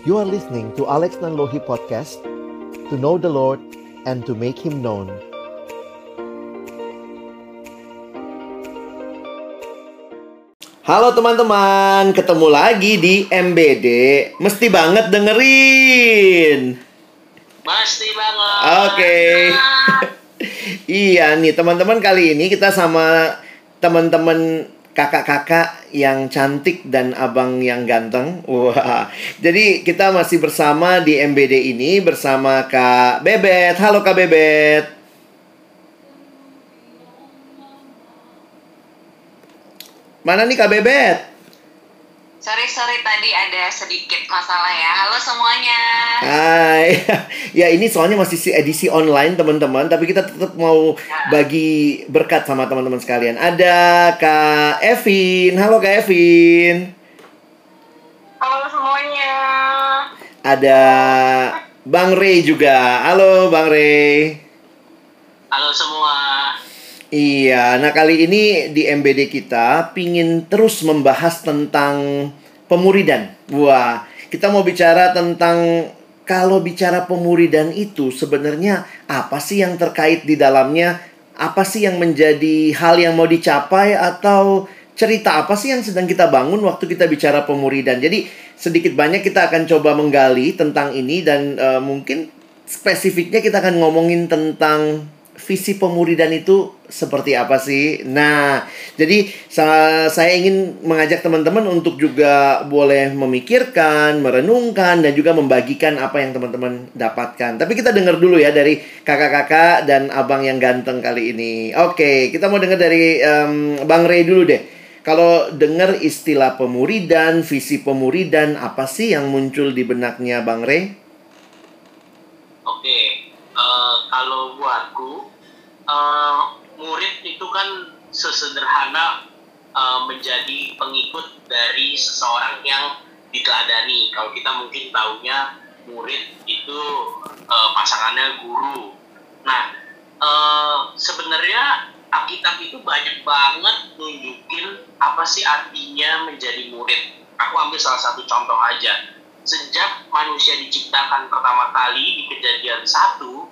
You are listening to Alex Nanlohi Podcast To know the Lord and to make Him known Halo teman-teman, ketemu lagi di MBD Mesti banget dengerin Pasti banget. Oke. Iya nih teman-teman kali ini kita sama teman-teman kakak-kakak yang cantik dan abang yang ganteng. Wah. Jadi kita masih bersama di MBD ini bersama Kak Bebet. Halo Kak Bebet. Mana nih Kak Bebet? Sorry sorry tadi ada sedikit masalah ya. Halo semuanya. Hai. Ya ini soalnya masih si- edisi online teman-teman, tapi kita tetap mau bagi berkat sama teman-teman sekalian. Ada Kak Evin. Halo Kak Evin. Halo semuanya. Ada Bang Ray juga. Halo Bang Ray. Halo semua. Iya, nah kali ini di MBD kita pingin terus membahas tentang pemuridan. Wah, kita mau bicara tentang kalau bicara pemuridan itu sebenarnya apa sih yang terkait di dalamnya? Apa sih yang menjadi hal yang mau dicapai atau cerita apa sih yang sedang kita bangun waktu kita bicara pemuridan? Jadi sedikit banyak kita akan coba menggali tentang ini dan eh, mungkin spesifiknya kita akan ngomongin tentang visi pemuridan itu seperti apa sih? Nah, jadi sa- saya ingin mengajak teman-teman untuk juga boleh memikirkan, merenungkan, dan juga membagikan apa yang teman-teman dapatkan. Tapi kita dengar dulu ya dari kakak-kakak dan abang yang ganteng kali ini. Oke, kita mau dengar dari em, Bang Ray dulu deh. Kalau dengar istilah pemuridan, visi pemuridan, apa sih yang muncul di benaknya Bang Ray? Oke. eh, kalau buatku eh, murid itu kan sesederhana eh, menjadi pengikut dari seseorang yang diteladani. Kalau kita mungkin taunya murid itu eh, pasangannya guru. Nah, eh, sebenarnya Alkitab itu banyak banget nunjukin apa sih artinya menjadi murid. Aku ambil salah satu contoh aja. Sejak manusia diciptakan pertama kali di kejadian satu,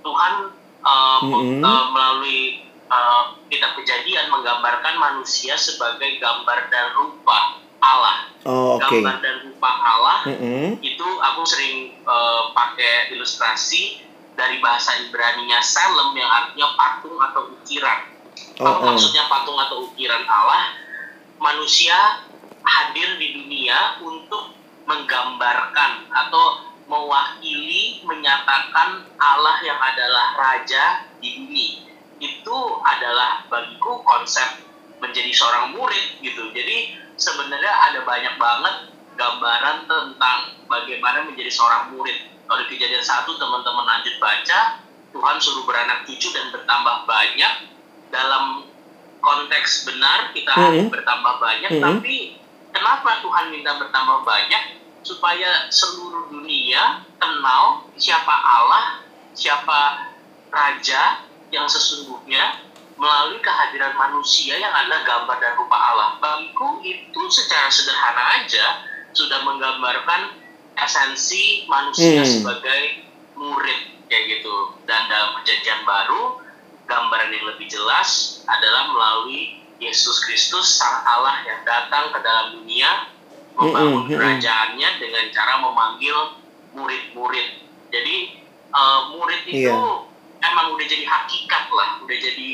Tuhan eh, Mm-mm. eh, melalui eh, kitab kejadian menggambarkan manusia sebagai gambar dan rupa Allah. Oh, oke. Gambar dan rupa Allah Mm-mm. itu aku sering eh, pakai ilustrasi dari bahasa Ibrani-nya Salem yang artinya patung atau ukiran. Oh, oh. maksudnya patung atau ukiran Allah? Manusia hadir di dunia untuk menggambarkan atau mewakili, menyatakan Allah yang adalah Raja di bumi. Itu adalah bagiku konsep menjadi seorang murid gitu. Jadi sebenarnya ada banyak banget gambaran tentang bagaimana menjadi seorang murid. Kalau di kejadian satu teman-teman lanjut baca, Tuhan suruh beranak cucu dan bertambah banyak dalam konteks benar kita Mhm. bertambah banyak, Mhm. tapi kenapa Tuhan minta bertambah banyak? Supaya seluruh dunia kenal siapa Allah, siapa Raja yang sesungguhnya melalui kehadiran manusia yang adalah gambar dan rupa Allah. Bagiku itu secara sederhana aja sudah menggambarkan esensi manusia Hmm. sebagai murid kayak gitu. Dan dalam perjanjian baru gambaran yang lebih jelas adalah melalui Yesus Kristus Sang Allah yang datang ke dalam dunia membangun Mm-mm, mm-mm. kerajaannya dengan cara memanggil murid-murid. Jadi eh, murid itu Iya. emang udah jadi hakikat lah, udah jadi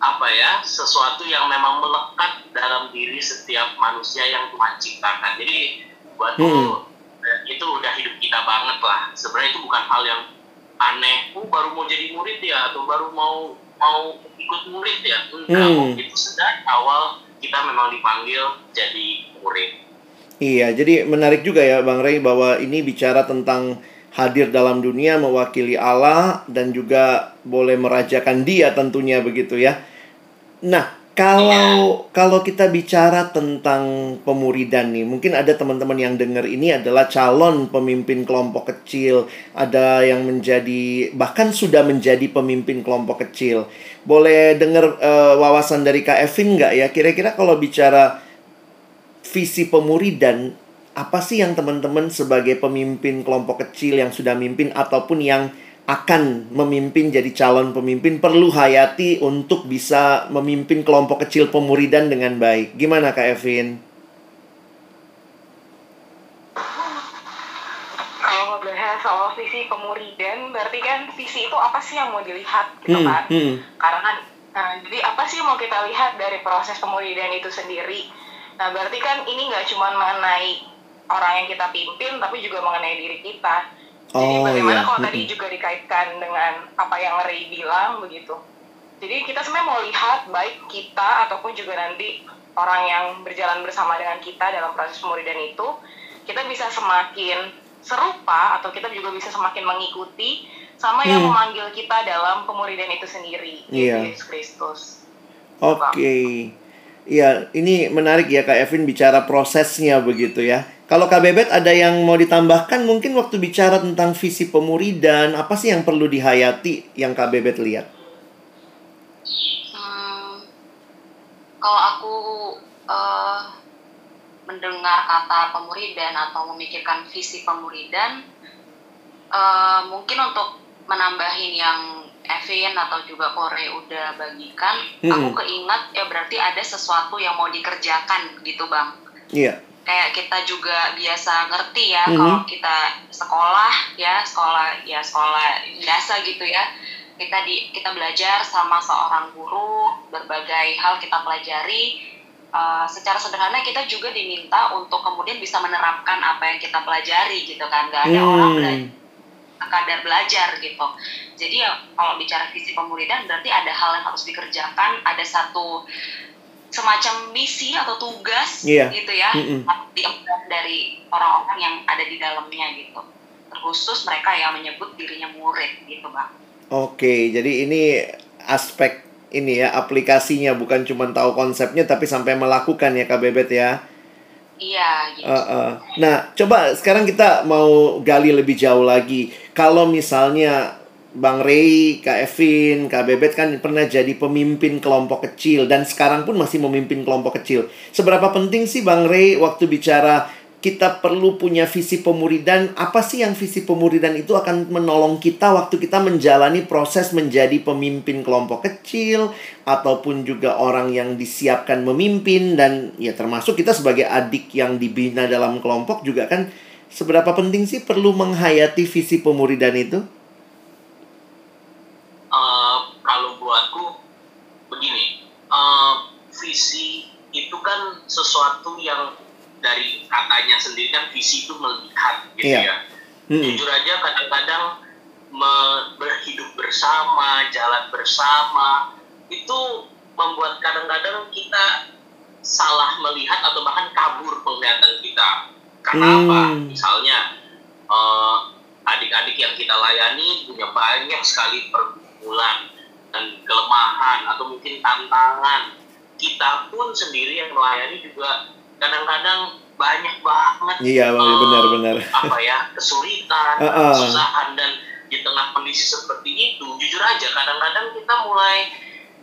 apa ya sesuatu yang memang melekat dalam diri setiap manusia yang Tuhan ciptakan. Jadi buatku Hmm. itu udah hidup kita banget lah. Sebenarnya itu bukan hal yang aneh. Oh baru mau jadi murid ya atau baru mau mau ikut murid ya? Enggak, Hmm. itu sedari awal kita memang dipanggil jadi murid. Iya, jadi menarik juga ya Bang Ray bahwa ini bicara tentang hadir dalam dunia mewakili Allah dan juga boleh merajakan Dia tentunya begitu ya. Nah, kalau kalau kita bicara tentang pemuridan nih, mungkin ada teman-teman yang dengar ini adalah calon pemimpin kelompok kecil, ada yang menjadi bahkan sudah menjadi pemimpin kelompok kecil. Boleh dengar eh, wawasan dari Kak Evin nggak ya? Kira-kira kalau bicara visi pemuridan apa sih yang teman-teman sebagai pemimpin kelompok kecil yang sudah mimpin ataupun yang akan memimpin jadi calon pemimpin perlu hayati untuk bisa memimpin kelompok kecil pemuridan dengan baik. Gimana Kak Evin? Kalau ngebahas soal visi pemuridan, berarti kan visi itu apa sih yang mau dilihat gitu Hmm, kan? hmm. Karena kan, nah, jadi apa sih yang mau kita lihat dari proses pemuridan itu sendiri? Nah, berarti kan ini nggak cuma mengenai orang yang kita pimpin, tapi juga mengenai diri kita. Jadi Oh, bagaimana iya. kalau tadi juga dikaitkan dengan apa yang Ray bilang begitu. Jadi kita sebenarnya mau lihat baik kita ataupun juga nanti orang yang berjalan bersama dengan kita dalam proses pemuridan itu, kita bisa semakin serupa atau kita juga bisa semakin mengikuti sama yang Hmm. memanggil kita dalam pemuridan itu sendiri, yaitu Yesus Kristus. Oke. Iya, ini menarik ya Kak Evin bicara prosesnya begitu ya. Kalau Kak Bebet ada yang mau ditambahkan mungkin waktu bicara tentang visi pemuridan, apa sih yang perlu dihayati yang Kak Bebet lihat? Hmm, kalau aku eh, mendengar kata pemuridan atau memikirkan visi pemuridan, eh, mungkin untuk menambahin yang Evin atau juga Kore udah bagikan, Hmm. aku keingat ya berarti ada sesuatu yang mau dikerjakan gitu bang. Iya. Kayak kita juga biasa ngerti ya Mhm. kalau kita sekolah ya sekolah ya sekolah biasa gitu ya kita di kita belajar sama seorang guru berbagai hal kita pelajari Uh, secara sederhana kita juga diminta untuk kemudian bisa menerapkan apa yang kita pelajari gitu kan nggak ada orang belajar Hmm. Sekadar belajar gitu jadi ya kalau bicara visi pemuridan berarti ada hal yang harus dikerjakan ada satu semacam misi atau tugas Iya. gitu ya Mm-mm. diemban dari orang-orang yang ada di dalamnya gitu terkhusus mereka yang menyebut dirinya murid gitu bang Oke, jadi ini aspek ini ya aplikasinya bukan cuma tahu konsepnya tapi sampai melakukan ya Kak Bebet ya. Iya gitu Uh, uh. Nah, coba sekarang kita mau gali lebih jauh lagi. Kalau misalnya Bang Ray, Kak Evin, Kak Bebet kan pernah jadi pemimpin kelompok kecil dan sekarang pun masih memimpin kelompok kecil. Seberapa penting sih Bang Ray waktu bicara kita perlu punya visi pemuridan? Apa sih yang visi pemuridan itu akan menolong kita waktu kita menjalani proses menjadi pemimpin kelompok kecil ataupun juga orang yang disiapkan memimpin dan ya termasuk kita sebagai adik yang dibina dalam kelompok juga kan seberapa penting sih perlu menghayati visi pemuridan itu? Eh, kalau buatku begini, eh, visi itu kan sesuatu yang dari katanya sendiri kan visi itu melihat gitu Iya. ya. Hmm. Jujur aja kadang-kadang berhidup bersama, jalan bersama itu membuat kadang-kadang kita salah melihat atau bahkan kabur penglihatan kita. Karena Hmm. apa? Misalnya eh, adik-adik yang kita layani punya banyak sekali pergumulan dan kelemahan atau mungkin tantangan. Kita pun sendiri yang melayani juga kadang-kadang banyak banget Iya, Bang, eh, benar-benar. apa ya kesulitan, Uh-uh. kesusahan dan di tengah kondisi seperti itu, jujur aja kadang-kadang kita mulai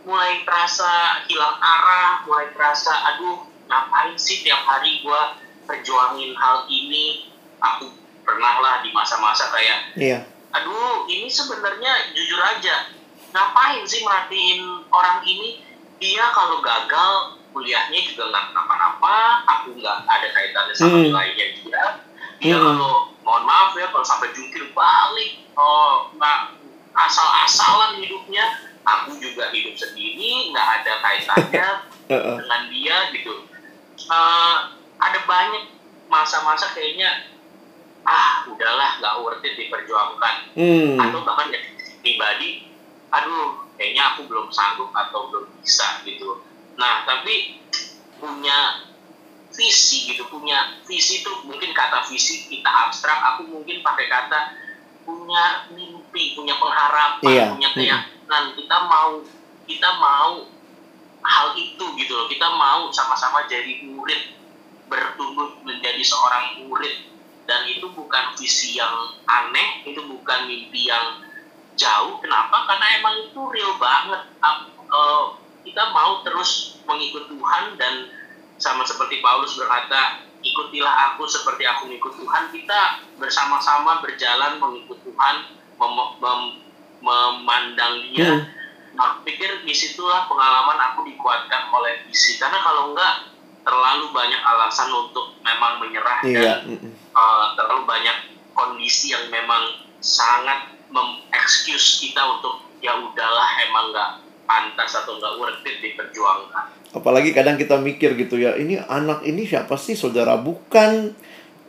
mulai terasa hilang arah, mulai terasa aduh ngapain sih tiap hari gua perjuangin hal ini, aku pernah lah di masa-masa kayak Iya. aduh ini sebenarnya jujur aja ngapain sih merhatiin orang ini dia kalau gagal kuliahnya juga nggak kenapa-napa aku nggak ada kaitannya sama Hmm. nilainya dia dia Hmm. kalau mohon maaf ya kalau sampai jungkir balik. Oh nggak asal-asalan hidupnya. Aku juga hidup sendiri nggak ada kaitannya dengan dia gitu. Eh, ada banyak masa-masa kayaknya ah udahlah nggak worth it diperjuangkan. Hmm. atau bahkan sisi pribadi aduh kayaknya aku belum sanggup atau belum bisa gitu nah tapi punya visi gitu punya visi itu mungkin kata visi kita abstrak aku mungkin pakai kata punya mimpi punya pengharapan Iya. punya keyakinan. Kita mau kita mau hal itu gitu loh. Kita mau sama-sama jadi murid bertumbuh menjadi seorang murid. Dan itu bukan visi yang aneh itu bukan mimpi yang jauh. Kenapa? Karena emang itu real banget. Ap- eh, kita mau terus mengikut Tuhan dan sama seperti Paulus berkata ikutilah aku seperti aku mengikut Tuhan kita bersama-sama berjalan mengikut Tuhan mem mem memandang dia hmm. aku pikir di situlah pengalaman aku dikuatkan oleh visi karena kalau enggak terlalu banyak alasan untuk memang menyerah iya. dan uh, terlalu banyak kondisi yang memang sangat mengexcuse kita untuk ya udahlah emang nggak pantas atau nggak worth it diperjuangkan. Apalagi kadang kita mikir gitu ya, ini anak ini siapa sih saudara bukan,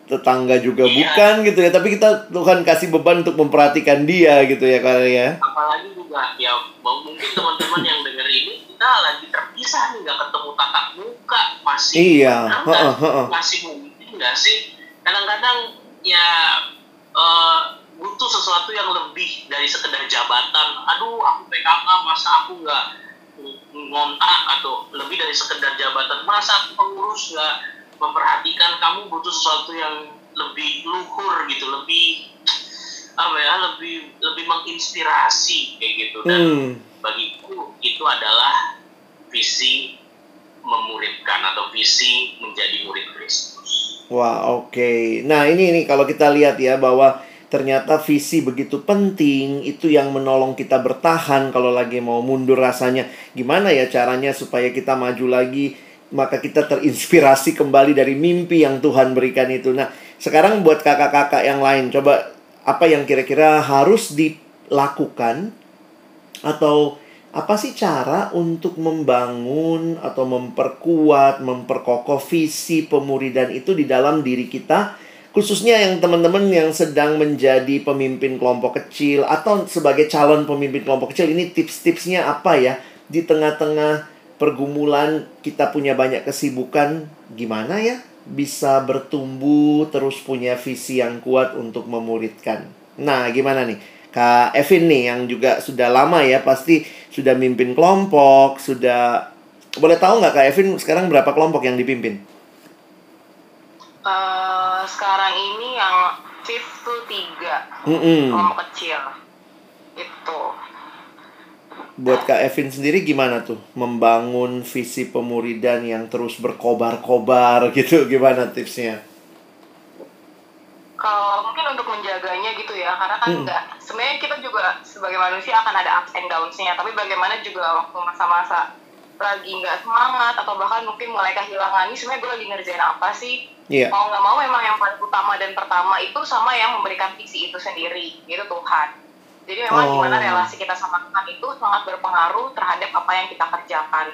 tetangga juga iya. bukan gitu ya, tapi kita Tuhan kasih beban untuk memperhatikan dia gitu ya kali ya. Apalagi juga ya mungkin teman-teman yang denger ini kita lagi terpisah nih nggak ketemu tatap muka masih iya, masih mungkin nggak sih kadang-kadang ya uh, butuh sesuatu yang lebih dari sekedar jabatan aduh aku PKK masa aku nggak ngontak atau lebih dari sekedar jabatan masa aku pengurus nggak memperhatikan kamu butuh sesuatu yang lebih luhur gitu lebih apa ya lebih lebih menginspirasi kayak gitu dan hmm. bagiku itu adalah visi memuridkan atau visi menjadi murid Kristus. Wah oke. Okay. Nah ini nih kalau kita lihat ya bahwa ternyata visi begitu penting itu yang menolong kita bertahan kalau lagi mau mundur rasanya. Gimana ya caranya supaya kita maju lagi? Maka kita terinspirasi kembali dari mimpi yang Tuhan berikan itu. Nah sekarang buat kakak-kakak yang lain coba apa yang kira-kira harus dilakukan? Atau apa sih cara untuk membangun atau memperkuat, memperkokoh visi pemuridan itu di dalam diri kita khususnya yang teman-teman yang sedang menjadi pemimpin kelompok kecil atau sebagai calon pemimpin kelompok kecil ini tips-tipsnya apa ya? Di tengah-tengah pergumulan kita punya banyak kesibukan gimana ya bisa bertumbuh terus punya visi yang kuat untuk memuridkan? Nah gimana nih? Kak Evin nih yang juga sudah lama ya pasti sudah mimpin kelompok sudah boleh tahu nggak Kak Evin sekarang berapa kelompok yang dipimpin? Uh, sekarang ini yang shift tuh tiga mm -hmm. kelompok kecil itu buat Kak Evin sendiri gimana tuh membangun visi pemuridan yang terus berkobar-kobar gitu gimana tipsnya? Kalau mungkin untuk menjaganya gitu ya karena kan hmm. enggak sebenarnya kita juga sebagai manusia akan ada ups and downs-nya tapi bagaimana juga waktu masa-masa lagi nggak semangat atau bahkan mungkin mulai kehilangan ini sebenarnya gue lagi ngerjain apa sih yeah. mau nggak mau memang yang paling utama dan pertama itu sama yang memberikan visi itu sendiri itu Tuhan jadi memang oh. gimana relasi kita sama Tuhan itu sangat berpengaruh terhadap apa yang kita kerjakan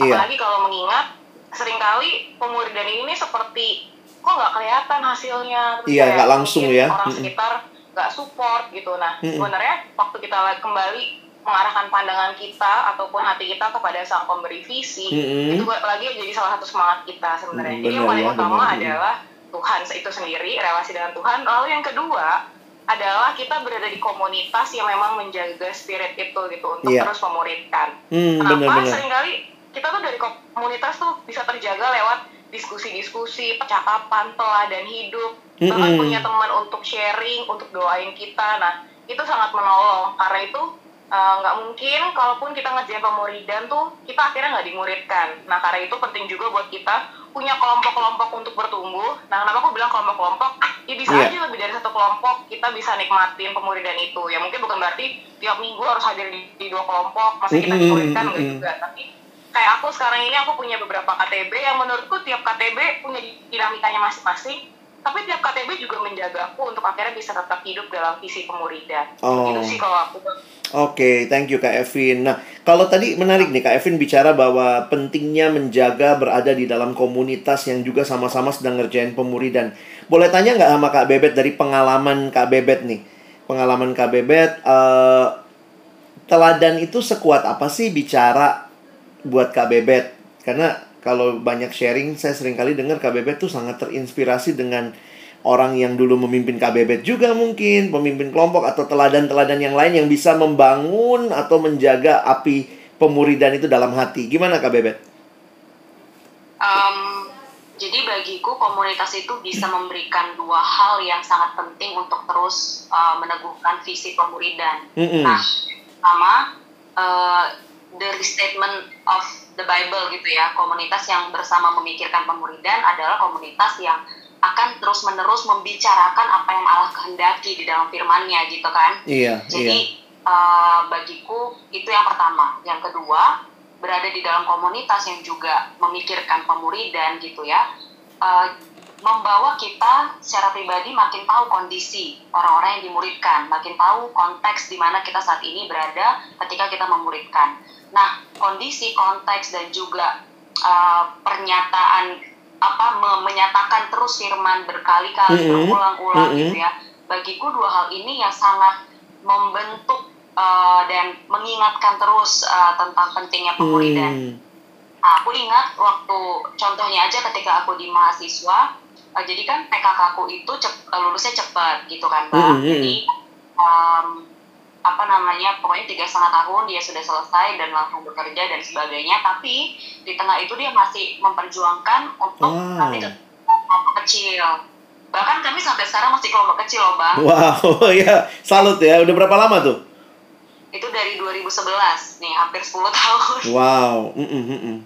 yeah. apalagi kalau mengingat sering kali pemuridan ini seperti kok nggak kelihatan hasilnya iya yeah, nggak langsung ya orang sekitar nggak support gitu nah mm -hmm. sebenarnya waktu kita kembali mengarahkan pandangan kita ataupun hati kita kepada sang pemberi visi mm-hmm. itu lagi jadi salah satu semangat kita sebenarnya. Mm, jadi yang paling utama bener. adalah Tuhan itu sendiri, relasi dengan Tuhan. Lalu yang kedua adalah kita berada di komunitas yang memang menjaga spirit itu gitu untuk yeah. terus memuridkan. Mm, Kenapa bener, bener. sering kali kita tuh dari komunitas tuh bisa terjaga lewat diskusi-diskusi, percakapan, teladan hidup, mm-hmm. bahkan punya teman untuk sharing, untuk doain kita. Nah, itu sangat menolong karena itu nggak uh, mungkin kalaupun kita ngerjain pemuridan tuh kita akhirnya nggak dimuridkan. Nah karena itu penting juga buat kita punya kelompok-kelompok untuk bertumbuh. Nah kenapa aku bilang kelompok-kelompok? Ya bisa yeah. aja lebih dari satu kelompok kita bisa nikmatin pemuridan itu. Ya mungkin bukan berarti tiap minggu harus hadir di, di dua kelompok masih kita dimuridkan enggak juga. Tapi kayak aku sekarang ini aku punya beberapa KTB yang menurutku tiap KTB punya dinamikanya masing-masing tapi tiap KTB juga menjaga aku untuk akhirnya bisa tetap hidup dalam visi pemuridan. Oh. Itu sih kalau aku. Oke, okay, thank you Kak Evin. Nah, kalau tadi menarik nih Kak Evin bicara bahwa pentingnya menjaga berada di dalam komunitas yang juga sama-sama sedang ngerjain pemuridan. Boleh tanya nggak sama Kak Bebet dari pengalaman Kak Bebet nih? Pengalaman Kak Bebet, uh, teladan itu sekuat apa sih bicara buat Kak Bebet? Karena kalau banyak sharing saya sering kali dengar KBB tuh sangat terinspirasi dengan orang yang dulu memimpin KBB juga mungkin pemimpin kelompok atau teladan-teladan yang lain yang bisa membangun atau menjaga api pemuridan itu dalam hati gimana KBB? Um, jadi bagiku komunitas itu bisa memberikan dua hal yang sangat penting untuk terus uh, meneguhkan visi pemuridan. Mm -hmm. Nah, pertama uh, dari statement of the Bible gitu ya. Komunitas yang bersama memikirkan pemuridan adalah komunitas yang akan terus-menerus membicarakan apa yang Allah kehendaki di dalam firman-Nya gitu kan. Iya, Jadi iya. uh, bagiku itu yang pertama. Yang kedua, berada di dalam komunitas yang juga memikirkan pemuridan gitu ya. Uh, membawa kita secara pribadi makin tahu kondisi orang-orang yang dimuridkan, makin tahu konteks di mana kita saat ini berada ketika kita memuridkan. Nah, kondisi, konteks dan juga uh, pernyataan apa me- menyatakan terus firman berkali-kali Mm-mm. berulang-ulang Mm-mm. gitu ya. Bagiku dua hal ini yang sangat membentuk uh, dan mengingatkan terus uh, tentang pentingnya pemuridan. Hmm. Nah, aku ingat waktu contohnya aja ketika aku di mahasiswa, eh, jadi kan PKK aku itu cep- eh, lulusnya cepat gitu kan, Mbak. Mm, mm, Jadi em, apa namanya, pokoknya tiga setengah tahun dia sudah selesai dan langsung bekerja dan sebagainya. Tapi di tengah itu dia masih memperjuangkan untuk Wow. nanti ke kelompok kecil. Bahkan kami sampai sekarang masih kelompok kecil loh, Bang. Wow, ya salut ya. Udah berapa lama tuh? Itu dari 2011 nih, hampir 10 tahun. Wow. Mm, mm.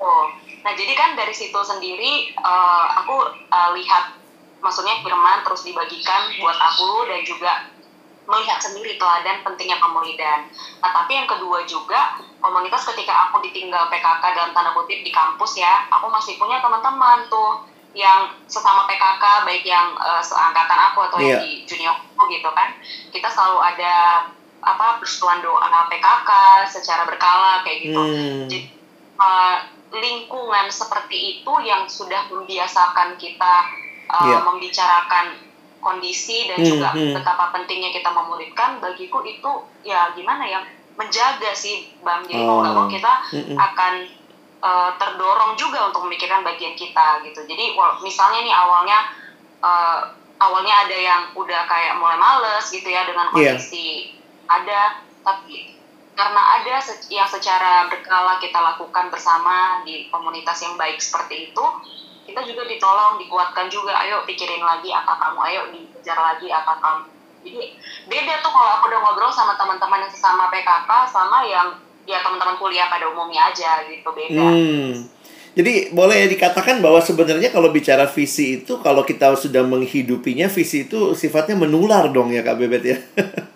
Oh, nah jadi kan dari situ sendiri eh, aku eh, lihat, maksudnya firman terus dibagikan buat aku dan juga melihat sendiri teladan pentingnya pemuridan. Nah tapi yang kedua juga komunitas ketika aku ditinggal PKK dalam tanda kutip di kampus ya, aku masih punya teman-teman tuh yang sesama PKK baik yang eh, seangkatan aku atau Iya. yang di junior aku gitu kan, kita selalu ada apa persetujuan doa PKK secara berkala kayak gitu. Hmm. Jadi uh, lingkungan seperti itu yang sudah membiasakan kita uh, Iya. membicarakan kondisi dan Hmm, juga hmm. betapa pentingnya kita memuridkan bagiku itu ya gimana ya menjaga sih bang jadi mau nggak mau Oh. kita Mm-mm. akan uh, terdorong juga untuk memikirkan bagian kita gitu jadi misalnya nih awalnya uh, awalnya ada yang udah kayak mulai males gitu ya dengan Iya. kondisi ada tapi karena ada yang secara berkala kita lakukan bersama di komunitas yang baik seperti itu kita juga ditolong dikuatkan juga ayo pikirin lagi apa kamu ayo dikejar lagi apa kamu jadi beda tuh kalau aku udah ngobrol sama teman-teman yang sesama PKK sama yang ya teman-teman kuliah pada umumnya aja gitu beda Hmm. Jadi boleh dikatakan bahwa sebenarnya kalau bicara visi itu kalau kita sudah menghidupinya visi itu sifatnya menular dong ya Kak Bebet ya.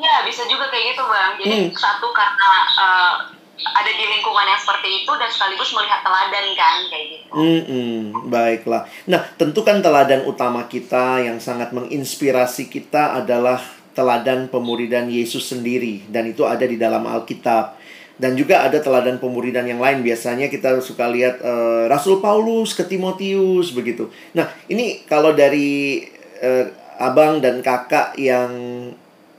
Ya bisa juga kayak gitu bang. Jadi Hmm. satu karena eh, ada di lingkungan yang seperti itu dan sekaligus melihat teladan kan kayak gitu. Hmm, baiklah. Nah, tentu kan teladan utama kita yang sangat menginspirasi kita adalah teladan pemuridan Yesus sendiri dan itu ada di dalam Alkitab. Dan juga ada teladan pemuridan yang lain. Biasanya kita suka lihat eh, Rasul Paulus ke Timotius begitu. Nah, ini kalau dari eh, abang dan kakak yang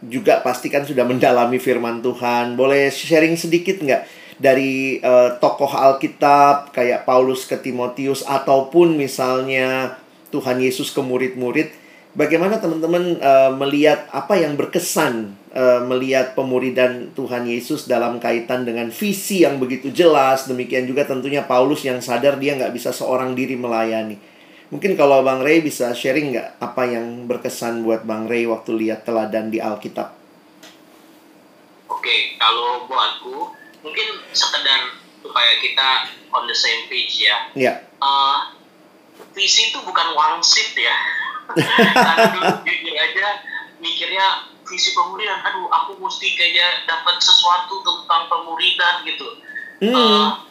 juga pasti kan sudah mendalami firman Tuhan. Boleh sharing sedikit nggak dari eh, tokoh Alkitab kayak Paulus ke Timotius ataupun misalnya Tuhan Yesus ke murid-murid, bagaimana teman-teman eh, melihat apa yang berkesan eh, melihat pemuridan Tuhan Yesus dalam kaitan dengan visi yang begitu jelas. Demikian juga tentunya Paulus yang sadar dia nggak bisa seorang diri melayani. Mungkin kalau Bang Ray bisa sharing nggak apa yang berkesan buat Bang Ray waktu lihat teladan di Alkitab? Oke, kalau buatku mungkin sekedar supaya kita on the same page ya. Ya. Eh, visi itu bukan wangsit ya. Karena dulu jujur aja mikirnya visi pemuridan, aduh aku mesti kayaknya dapat sesuatu tentang pemuridan gitu. Eh, Hmm.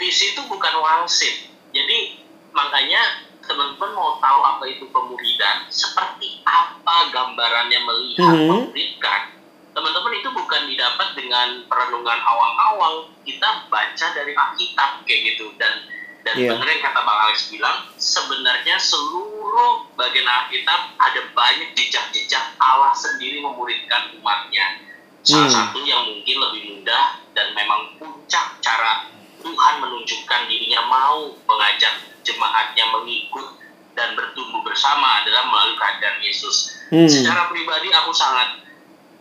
visi itu bukan wangsit. Jadi makanya teman-teman mau tahu apa itu pemuridan, seperti apa gambarannya melihat Mhm. memuridkan. Teman-teman itu bukan didapat dengan perenungan awang-awang. Kita baca dari Alkitab kayak gitu dan dan Iya. benar yang kata Bang Alex bilang, sebenarnya seluruh bagian Alkitab ada banyak jejak-jejak Allah sendiri memuridkan umatnya. Salah Hmm. satu yang mungkin lebih mudah dan memang puncak cara Tuhan menunjukkan dirinya mau mengajak jemaatnya mengikut dan bertumbuh bersama adalah melalui kehadiran Yesus. Hmm. Secara pribadi aku sangat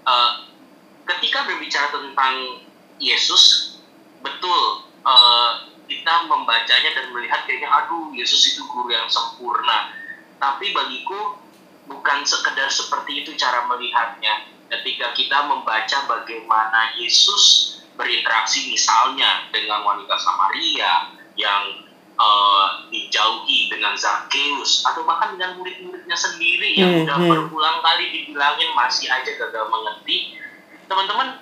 eh, ketika berbicara tentang Yesus betul eh, kita membacanya dan melihat kayaknya aduh Yesus itu guru yang sempurna. Tapi bagiku bukan sekedar seperti itu cara melihatnya. Ketika kita membaca bagaimana Yesus berinteraksi misalnya dengan wanita Samaria yang uh, dijauhi dengan Zakheus atau bahkan dengan murid-muridnya sendiri yang Hmm, udah hmm. berulang kali dibilangin masih aja gagal mengerti teman-teman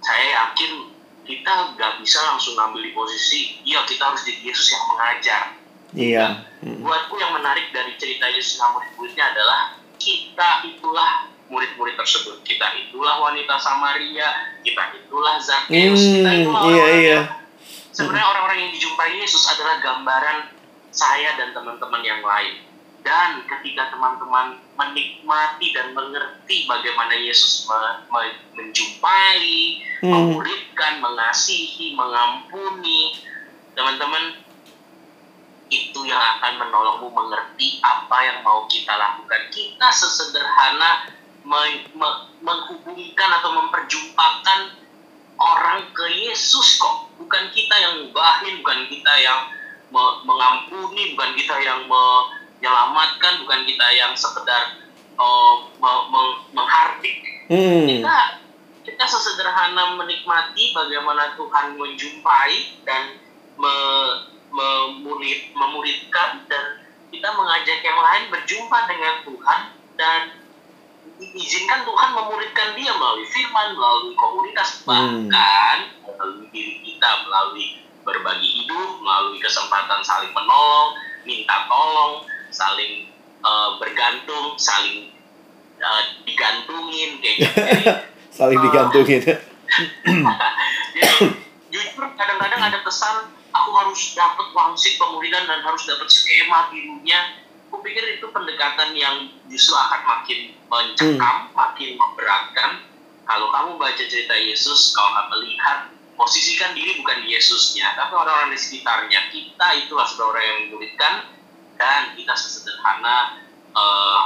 saya yakin kita nggak bisa langsung ngambil di posisi iya kita harus jadi Yesus yang mengajar Iya. Mm. buatku yang menarik dari cerita Yesus sama murid-muridnya adalah kita itulah murid-murid tersebut kita itulah wanita Samaria kita itulah Zakheus kita Hmm, itulah iya, iya. yang sebenarnya orang-orang yang dijumpai Yesus adalah gambaran saya dan teman-teman yang lain dan ketika teman-teman menikmati dan mengerti bagaimana Yesus me- me- menjumpai, Hmm. memuridkan, mengasihi, mengampuni, teman-teman itu yang akan menolongmu mengerti apa yang mau kita lakukan. Kita sesederhana me- me- menghubungkan atau memperjumpakan orang ke Yesus kok. Bukan kita yang ngubahin, bukan kita yang me- mengampuni, bukan kita yang menyelamatkan, bukan kita yang sekedar uh, me- me- menghardik. Hmm. Kita kita sesederhana menikmati bagaimana Tuhan menjumpai dan me- memurid, memuridkan dan kita mengajak yang lain berjumpa dengan izinkan Tuhan memuridkan dia melalui firman, melalui komunitas, Hmm. bahkan melalui diri kita, melalui berbagi hidup, melalui kesempatan saling menolong, minta tolong, saling uh, bergantung, saling uh, digantungin kayak gitu. Saling digantungin. jadi, jujur kadang-kadang ada kesan aku harus dapat wangsit pemuridan dan harus dapat skema birunya. Aku pikir itu pendekatan yang justru akan makin mencekam, makin memberatkan. Kalau kamu baca cerita Yesus, kau akan melihat posisikan diri bukan di Yesusnya, tapi orang-orang di sekitarnya. Kita itulah saudara yang memuridkan dan kita sesederhana eh,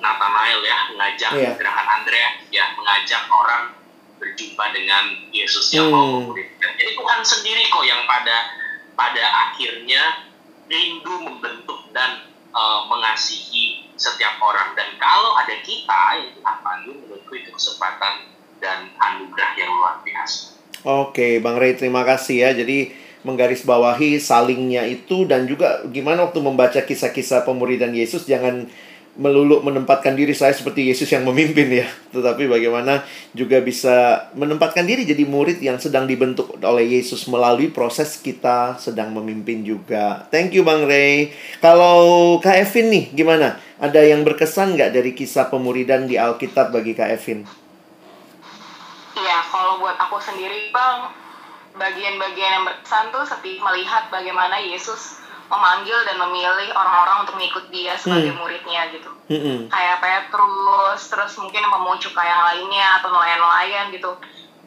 Nathanael ya mengajak Iya. gerakan Andrea ya mengajak orang berjumpa dengan Yesus yang mau Hmm. memuridkan. Jadi Tuhan sendiri kok yang pada pada akhirnya rindu membentuk dan eh, mengasihi setiap orang dan kalau ada kita yang Tuhan panggil menurutku itu kesempatan dan anugerah yang luar biasa. Oke, Bang Ray, terima kasih ya. Jadi menggarisbawahi salingnya itu dan juga gimana waktu membaca kisah-kisah pemuridan Yesus jangan melulu menempatkan diri saya seperti Yesus yang memimpin ya, tetapi bagaimana juga bisa menempatkan diri jadi murid yang sedang dibentuk oleh Yesus melalui proses kita sedang memimpin juga. Thank you Bang Ray. Kalau Kak Evin nih gimana? Ada yang berkesan nggak dari kisah pemuridan di Alkitab bagi Kak Evin? Iya, kalau buat aku sendiri bang, bagian-bagian yang berkesan tuh seperti melihat bagaimana Yesus memanggil dan memilih orang-orang untuk mengikut dia sebagai Hmm. muridnya gitu. Mm-mm. Kayak Petrus, terus mungkin pemucuka yang lainnya atau nelayan-nelayan gitu.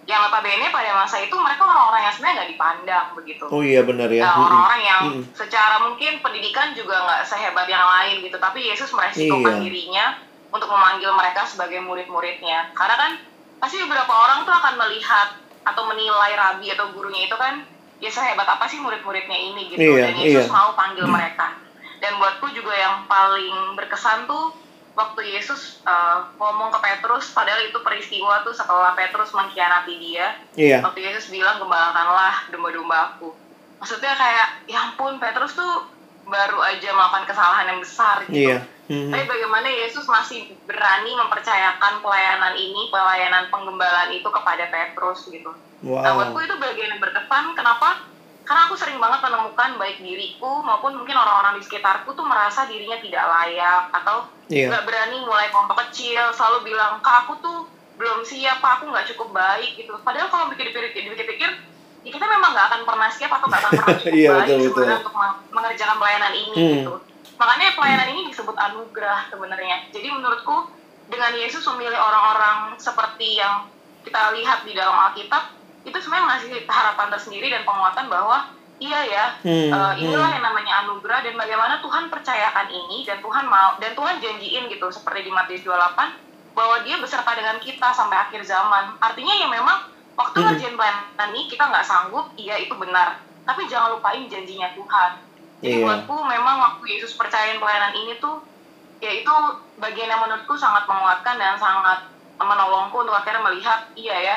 Yang notabene pada masa itu mereka orang-orang yang sebenarnya nggak dipandang begitu. Oh iya benar ya. Nah, orang-orang yang Mm-mm. secara mungkin pendidikan juga nggak sehebat yang lain gitu, tapi Yesus Iya. meresikokan dirinya untuk memanggil mereka sebagai murid-muridnya. Karena kan pasti beberapa orang tuh akan melihat atau menilai rabi atau gurunya itu kan ya sehebat apa sih murid-muridnya ini gitu Iya, dan Yesus iya. mau panggil mereka. Dan buatku juga yang paling berkesan tuh waktu Yesus uh, ngomong ke Petrus padahal itu peristiwa tuh setelah Petrus mengkhianati dia Iya. waktu Yesus bilang gembalakanlah domba-domba aku maksudnya kayak ya ampun Petrus tuh baru aja melakukan kesalahan yang besar gitu Iya. Mhm. tapi bagaimana Yesus masih berani mempercayakan pelayanan ini pelayanan penggembalaan itu kepada Petrus gitu nah Wow. buatku itu bagian yang berkesan kenapa karena aku sering banget menemukan baik diriku maupun mungkin orang-orang di sekitarku tuh merasa dirinya tidak layak atau Iya. nggak berani mulai kelompok kecil selalu bilang kak aku tuh belum siap aku nggak cukup baik gitu padahal kalau pikir-pikir dipikir-pikir ya kita memang nggak akan pernah siap atau nggak akan pernah cukup Iya, baik betul, betul. untuk meng- mengerjakan pelayanan ini Hmm. gitu makanya pelayanan ini disebut anugerah sebenarnya jadi menurutku dengan Yesus memilih orang-orang seperti yang kita lihat di dalam Alkitab itu sebenarnya ngasih harapan tersendiri dan penguatan bahwa iya ya Hmm, Eh, inilah hmm. yang namanya anugerah dan bagaimana Tuhan percayakan ini dan Tuhan mau dan Tuhan janjiin gitu seperti di Matius 28 bahwa dia beserta dengan kita sampai akhir zaman. Artinya ya memang waktu Mhm. ngerjain pelayanan ini kita nggak sanggup, iya itu benar. Tapi jangan lupain janjinya Tuhan. Jadi Iya. buatku memang waktu Yesus percayain pelayanan ini tuh ya itu bagian yang menurutku sangat menguatkan dan sangat menolongku untuk akhirnya melihat iya ya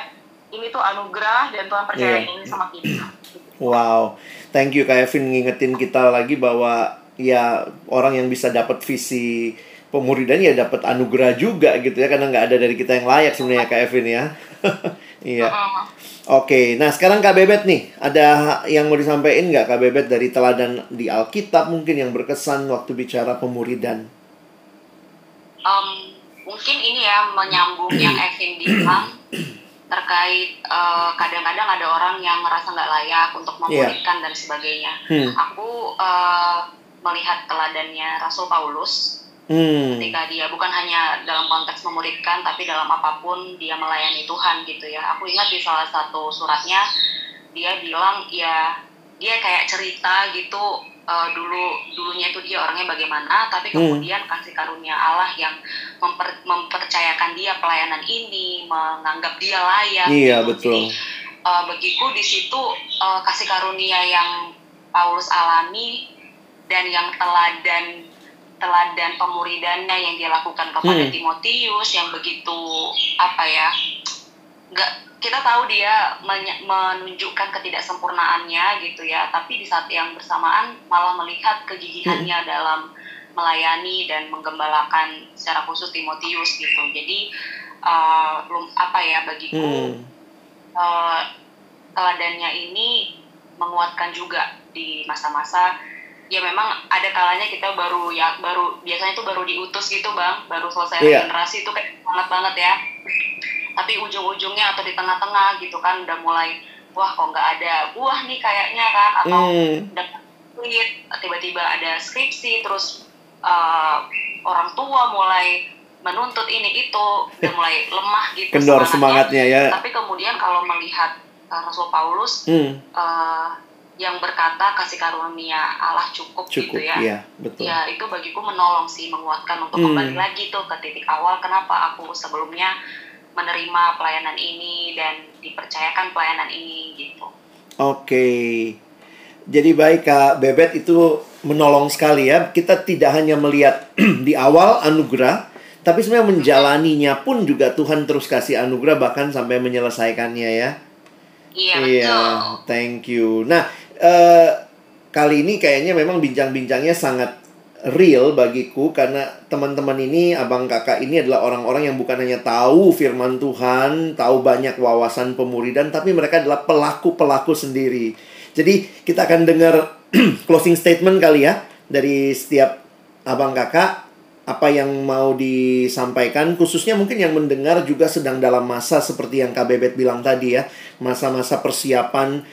ini tuh anugerah dan Tuhan percaya Iya. ini sama kita. Wow, thank you Kak Evin ngingetin kita lagi bahwa ya orang yang bisa dapat visi pemuridan ya dapat anugerah juga gitu ya karena nggak ada dari kita yang layak sebenarnya Kak Evin ya. Iya. Mm. Oke, nah sekarang Kak Bebet nih, ada yang mau disampaikan nggak Kak Bebet dari teladan di Alkitab mungkin yang berkesan waktu bicara pemuridan? Em, mungkin ini ya menyambung yang Evin bilang terkait eh, kadang-kadang ada orang yang merasa nggak layak untuk memuridkan dan sebagainya. Hmm. Aku eh, melihat teladannya Rasul Paulus Hmm. ketika dia bukan hanya dalam konteks memuridkan tapi dalam apa pun dia melayani Tuhan gitu ya. Aku ingat di salah satu suratnya dia bilang ya dia kayak cerita gitu eh, dulu dulunya itu dia orangnya bagaimana tapi Hmm. kemudian kasih karunia Allah yang memper- mempercayakan dia pelayanan ini menganggap dia layak Iya gitu. betul. Jadi eh, bagiku di situ eh, kasih karunia yang Paulus alami dan yang teladan teladan pemuridannya yang dia lakukan kepada Hmm. Timotius yang begitu apa ya nggak kita tahu dia menunjukkan ketidaksempurnaannya gitu ya tapi di saat yang bersamaan malah melihat kegigihannya dalam melayani dan menggembalakan secara khusus Timotius gitu jadi eh, belum apa ya bagiku Hmm. eh, teladannya ini menguatkan juga di masa-masa ya memang ada kalanya kita baru ya baru biasanya tuh baru diutus gitu bang baru selesai Iya. regenerasi itu kayak banget banget ya tapi ujung-ujungnya atau di tengah-tengah gitu kan udah mulai wah kok nggak ada buah nih kayaknya kan atau Hmm. dapat tiba-tiba ada skripsi terus eh, orang tua mulai menuntut ini itu udah mulai lemah gitu Kendor semangatnya. semangatnya ya. tapi kemudian kalau melihat uh, Rasul Paulus Hmm. uh, yang berkata kasih karunia Allah cukup, Cukup gitu ya ya, betul. ya itu bagiku menolong sih menguatkan untuk Hmm. kembali lagi tuh ke titik awal kenapa aku sebelumnya menerima pelayanan ini dan dipercayakan pelayanan ini gitu Oke. Jadi baik Kak Bebet itu menolong sekali ya. Kita tidak hanya melihat di awal anugerah, tapi sebenarnya menjalaninya pun juga Tuhan terus kasih anugerah bahkan sampai menyelesaikannya ya. iya Iya, betul thank you. Nah, eh, kali ini kayaknya memang bincang-bincangnya sangat real bagiku karena teman-teman ini, abang kakak ini adalah orang-orang yang bukan hanya tahu firman Tuhan, tahu banyak wawasan pemuridan, tapi mereka adalah pelaku-pelaku sendiri. Jadi kita akan dengar closing statement kali ya dari setiap abang kakak apa yang mau disampaikan khususnya mungkin yang mendengar juga sedang dalam masa seperti yang Kak Bebet bilang tadi ya masa-masa persiapan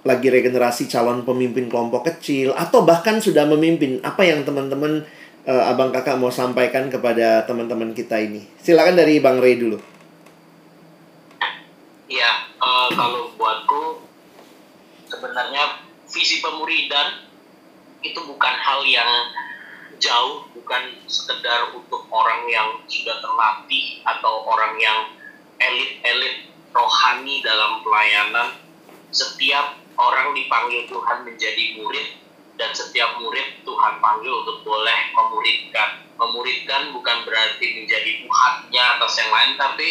lagi regenerasi calon pemimpin kelompok kecil atau bahkan sudah memimpin apa yang teman-teman eh, abang kakak mau sampaikan kepada teman-teman kita ini silakan dari bang Ray dulu Ya, eh, kalau buatku sebenarnya visi pemuridan itu bukan hal yang jauh, bukan sekedar untuk orang yang sudah terlatih atau orang yang elit-elit rohani dalam pelayanan. Setiap orang dipanggil Tuhan menjadi murid dan setiap murid Tuhan panggil untuk boleh memuridkan. Memuridkan bukan berarti menjadi Tuhannya atas yang lain, tapi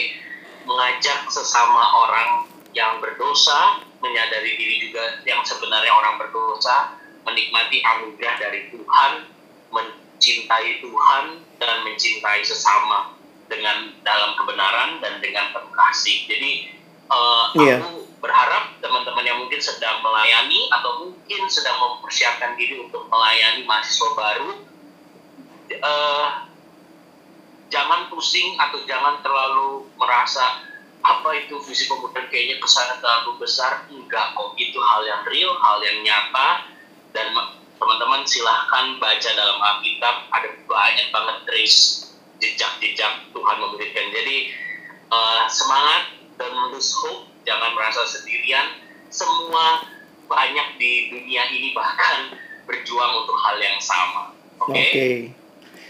mengajak sesama orang yang berdosa, menyadari diri juga yang sebenarnya orang berdosa, menikmati anugerah dari Tuhan, mencintai Tuhan, dan mencintai sesama dengan dalam kebenaran dan dengan kasih. Jadi eh, Iya. aku berharap teman-teman yang mungkin sedang melayani atau mungkin sedang mempersiapkan diri untuk melayani mahasiswa baru, eh, jangan pusing atau jangan terlalu merasa apa itu visi pemuridan kayaknya ke sana terlalu besar. Enggak kok itu hal yang real hal yang nyata. Dan ma- teman-teman silahkan baca dalam Alkitab ada banyak banget trace jejak-jejak Tuhan memuridkan jadi eh, semangat dan lose hope jangan merasa sendirian. Semua banyak di dunia ini bahkan berjuang untuk hal yang sama. Oke? Oke.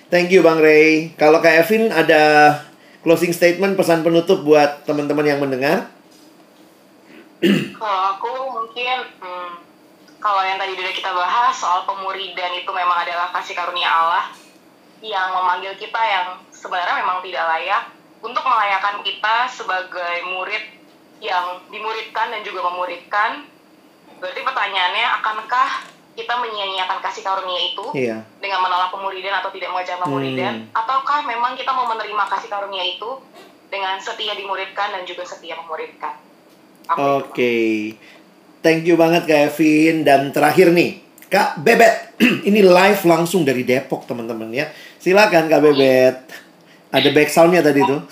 Thank you bang Ray kalau Kak Evin ada closing statement pesan penutup buat teman-teman yang mendengar? Kalau aku mungkin hmm, kalau yang tadi udah kita bahas soal pemuridan itu memang adalah kasih karunia Allah yang memanggil kita yang sebenarnya memang tidak layak untuk melayakan kita sebagai murid yang dimuridkan dan juga memuridkan. Berarti pertanyaannya, akankah kita menyia-nyiakan kasih karunia itu Iya. dengan menolak pemuridan atau tidak mengajar pemuridan, Hmm. ataukah memang kita mau menerima kasih karunia itu dengan setia dimuridkan dan juga setia memuridkan? Oke. Thank you banget Kak Evin dan terakhir nih Kak Bebet. Ini live langsung dari Depok teman-teman ya. Silakan Kak Bebet. Ada back soundnya tadi tuh.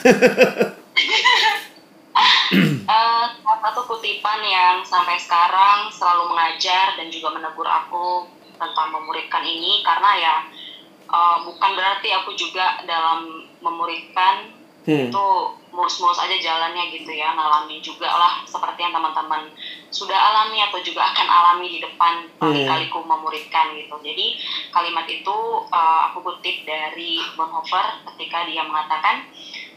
Satu kutipan yang sampai sekarang selalu mengajar dan juga menegur aku tentang memuridkan ini. Karena ya eh, bukan berarti aku juga dalam memuridkan Hmm. itu mulus-mulus aja jalannya gitu ya ngalami juga lah seperti yang teman-teman sudah alami atau juga akan alami di depan kali-kaliku memuridkan gitu. Jadi kalimat itu eh, aku kutip dari Bonhoeffer ketika dia mengatakan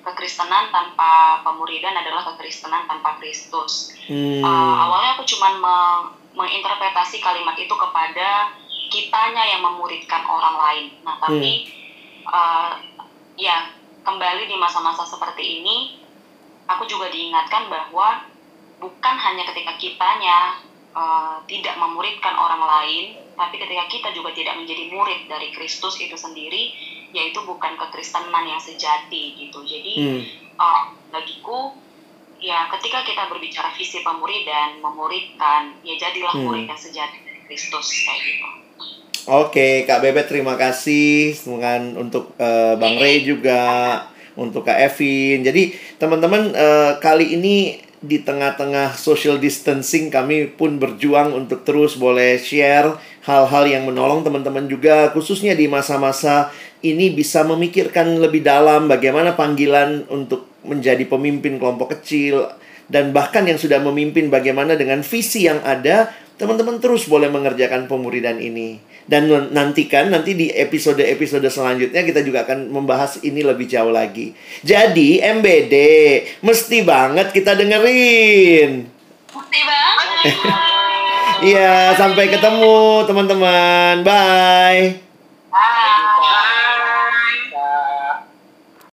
kekristenan tanpa pemuridan adalah kekristenan tanpa Kristus Hmm. Uh, awalnya aku cuman me- menginterpretasi kalimat itu kepada kitanya yang memuridkan orang lain. Nah, tapi uh, ya kembali di masa-masa seperti ini, aku juga diingatkan bahwa bukan hanya ketika kitanya uh, tidak memuridkan orang lain, tapi ketika kita juga tidak menjadi murid dari Kristus itu sendiri, yaitu bukan kekristenan yang sejati gitu. Jadi Hmm. uh, bagiku ya ketika kita berbicara visi pemuridan memuridkan ya jadilah Hmm. murid yang sejati dari Kristus kayak gitu Oke, Kak Bebet terima kasih dengan untuk eh, Bang Ray juga, untuk Kak Evin. Jadi teman-teman eh, kali ini di tengah-tengah social distancing kami pun berjuang untuk terus boleh share hal-hal yang menolong teman-teman juga khususnya di masa-masa ini bisa memikirkan lebih dalam bagaimana panggilan untuk menjadi pemimpin kelompok kecil dan bahkan yang sudah memimpin bagaimana dengan visi yang ada teman-teman terus boleh mengerjakan pemuridan ini dan nantikan nanti di episode-episode selanjutnya kita juga akan membahas ini lebih jauh lagi. Jadi MBD mesti banget kita dengerin. bukti banget Iya, sampai ketemu teman-teman. Bye. Bye.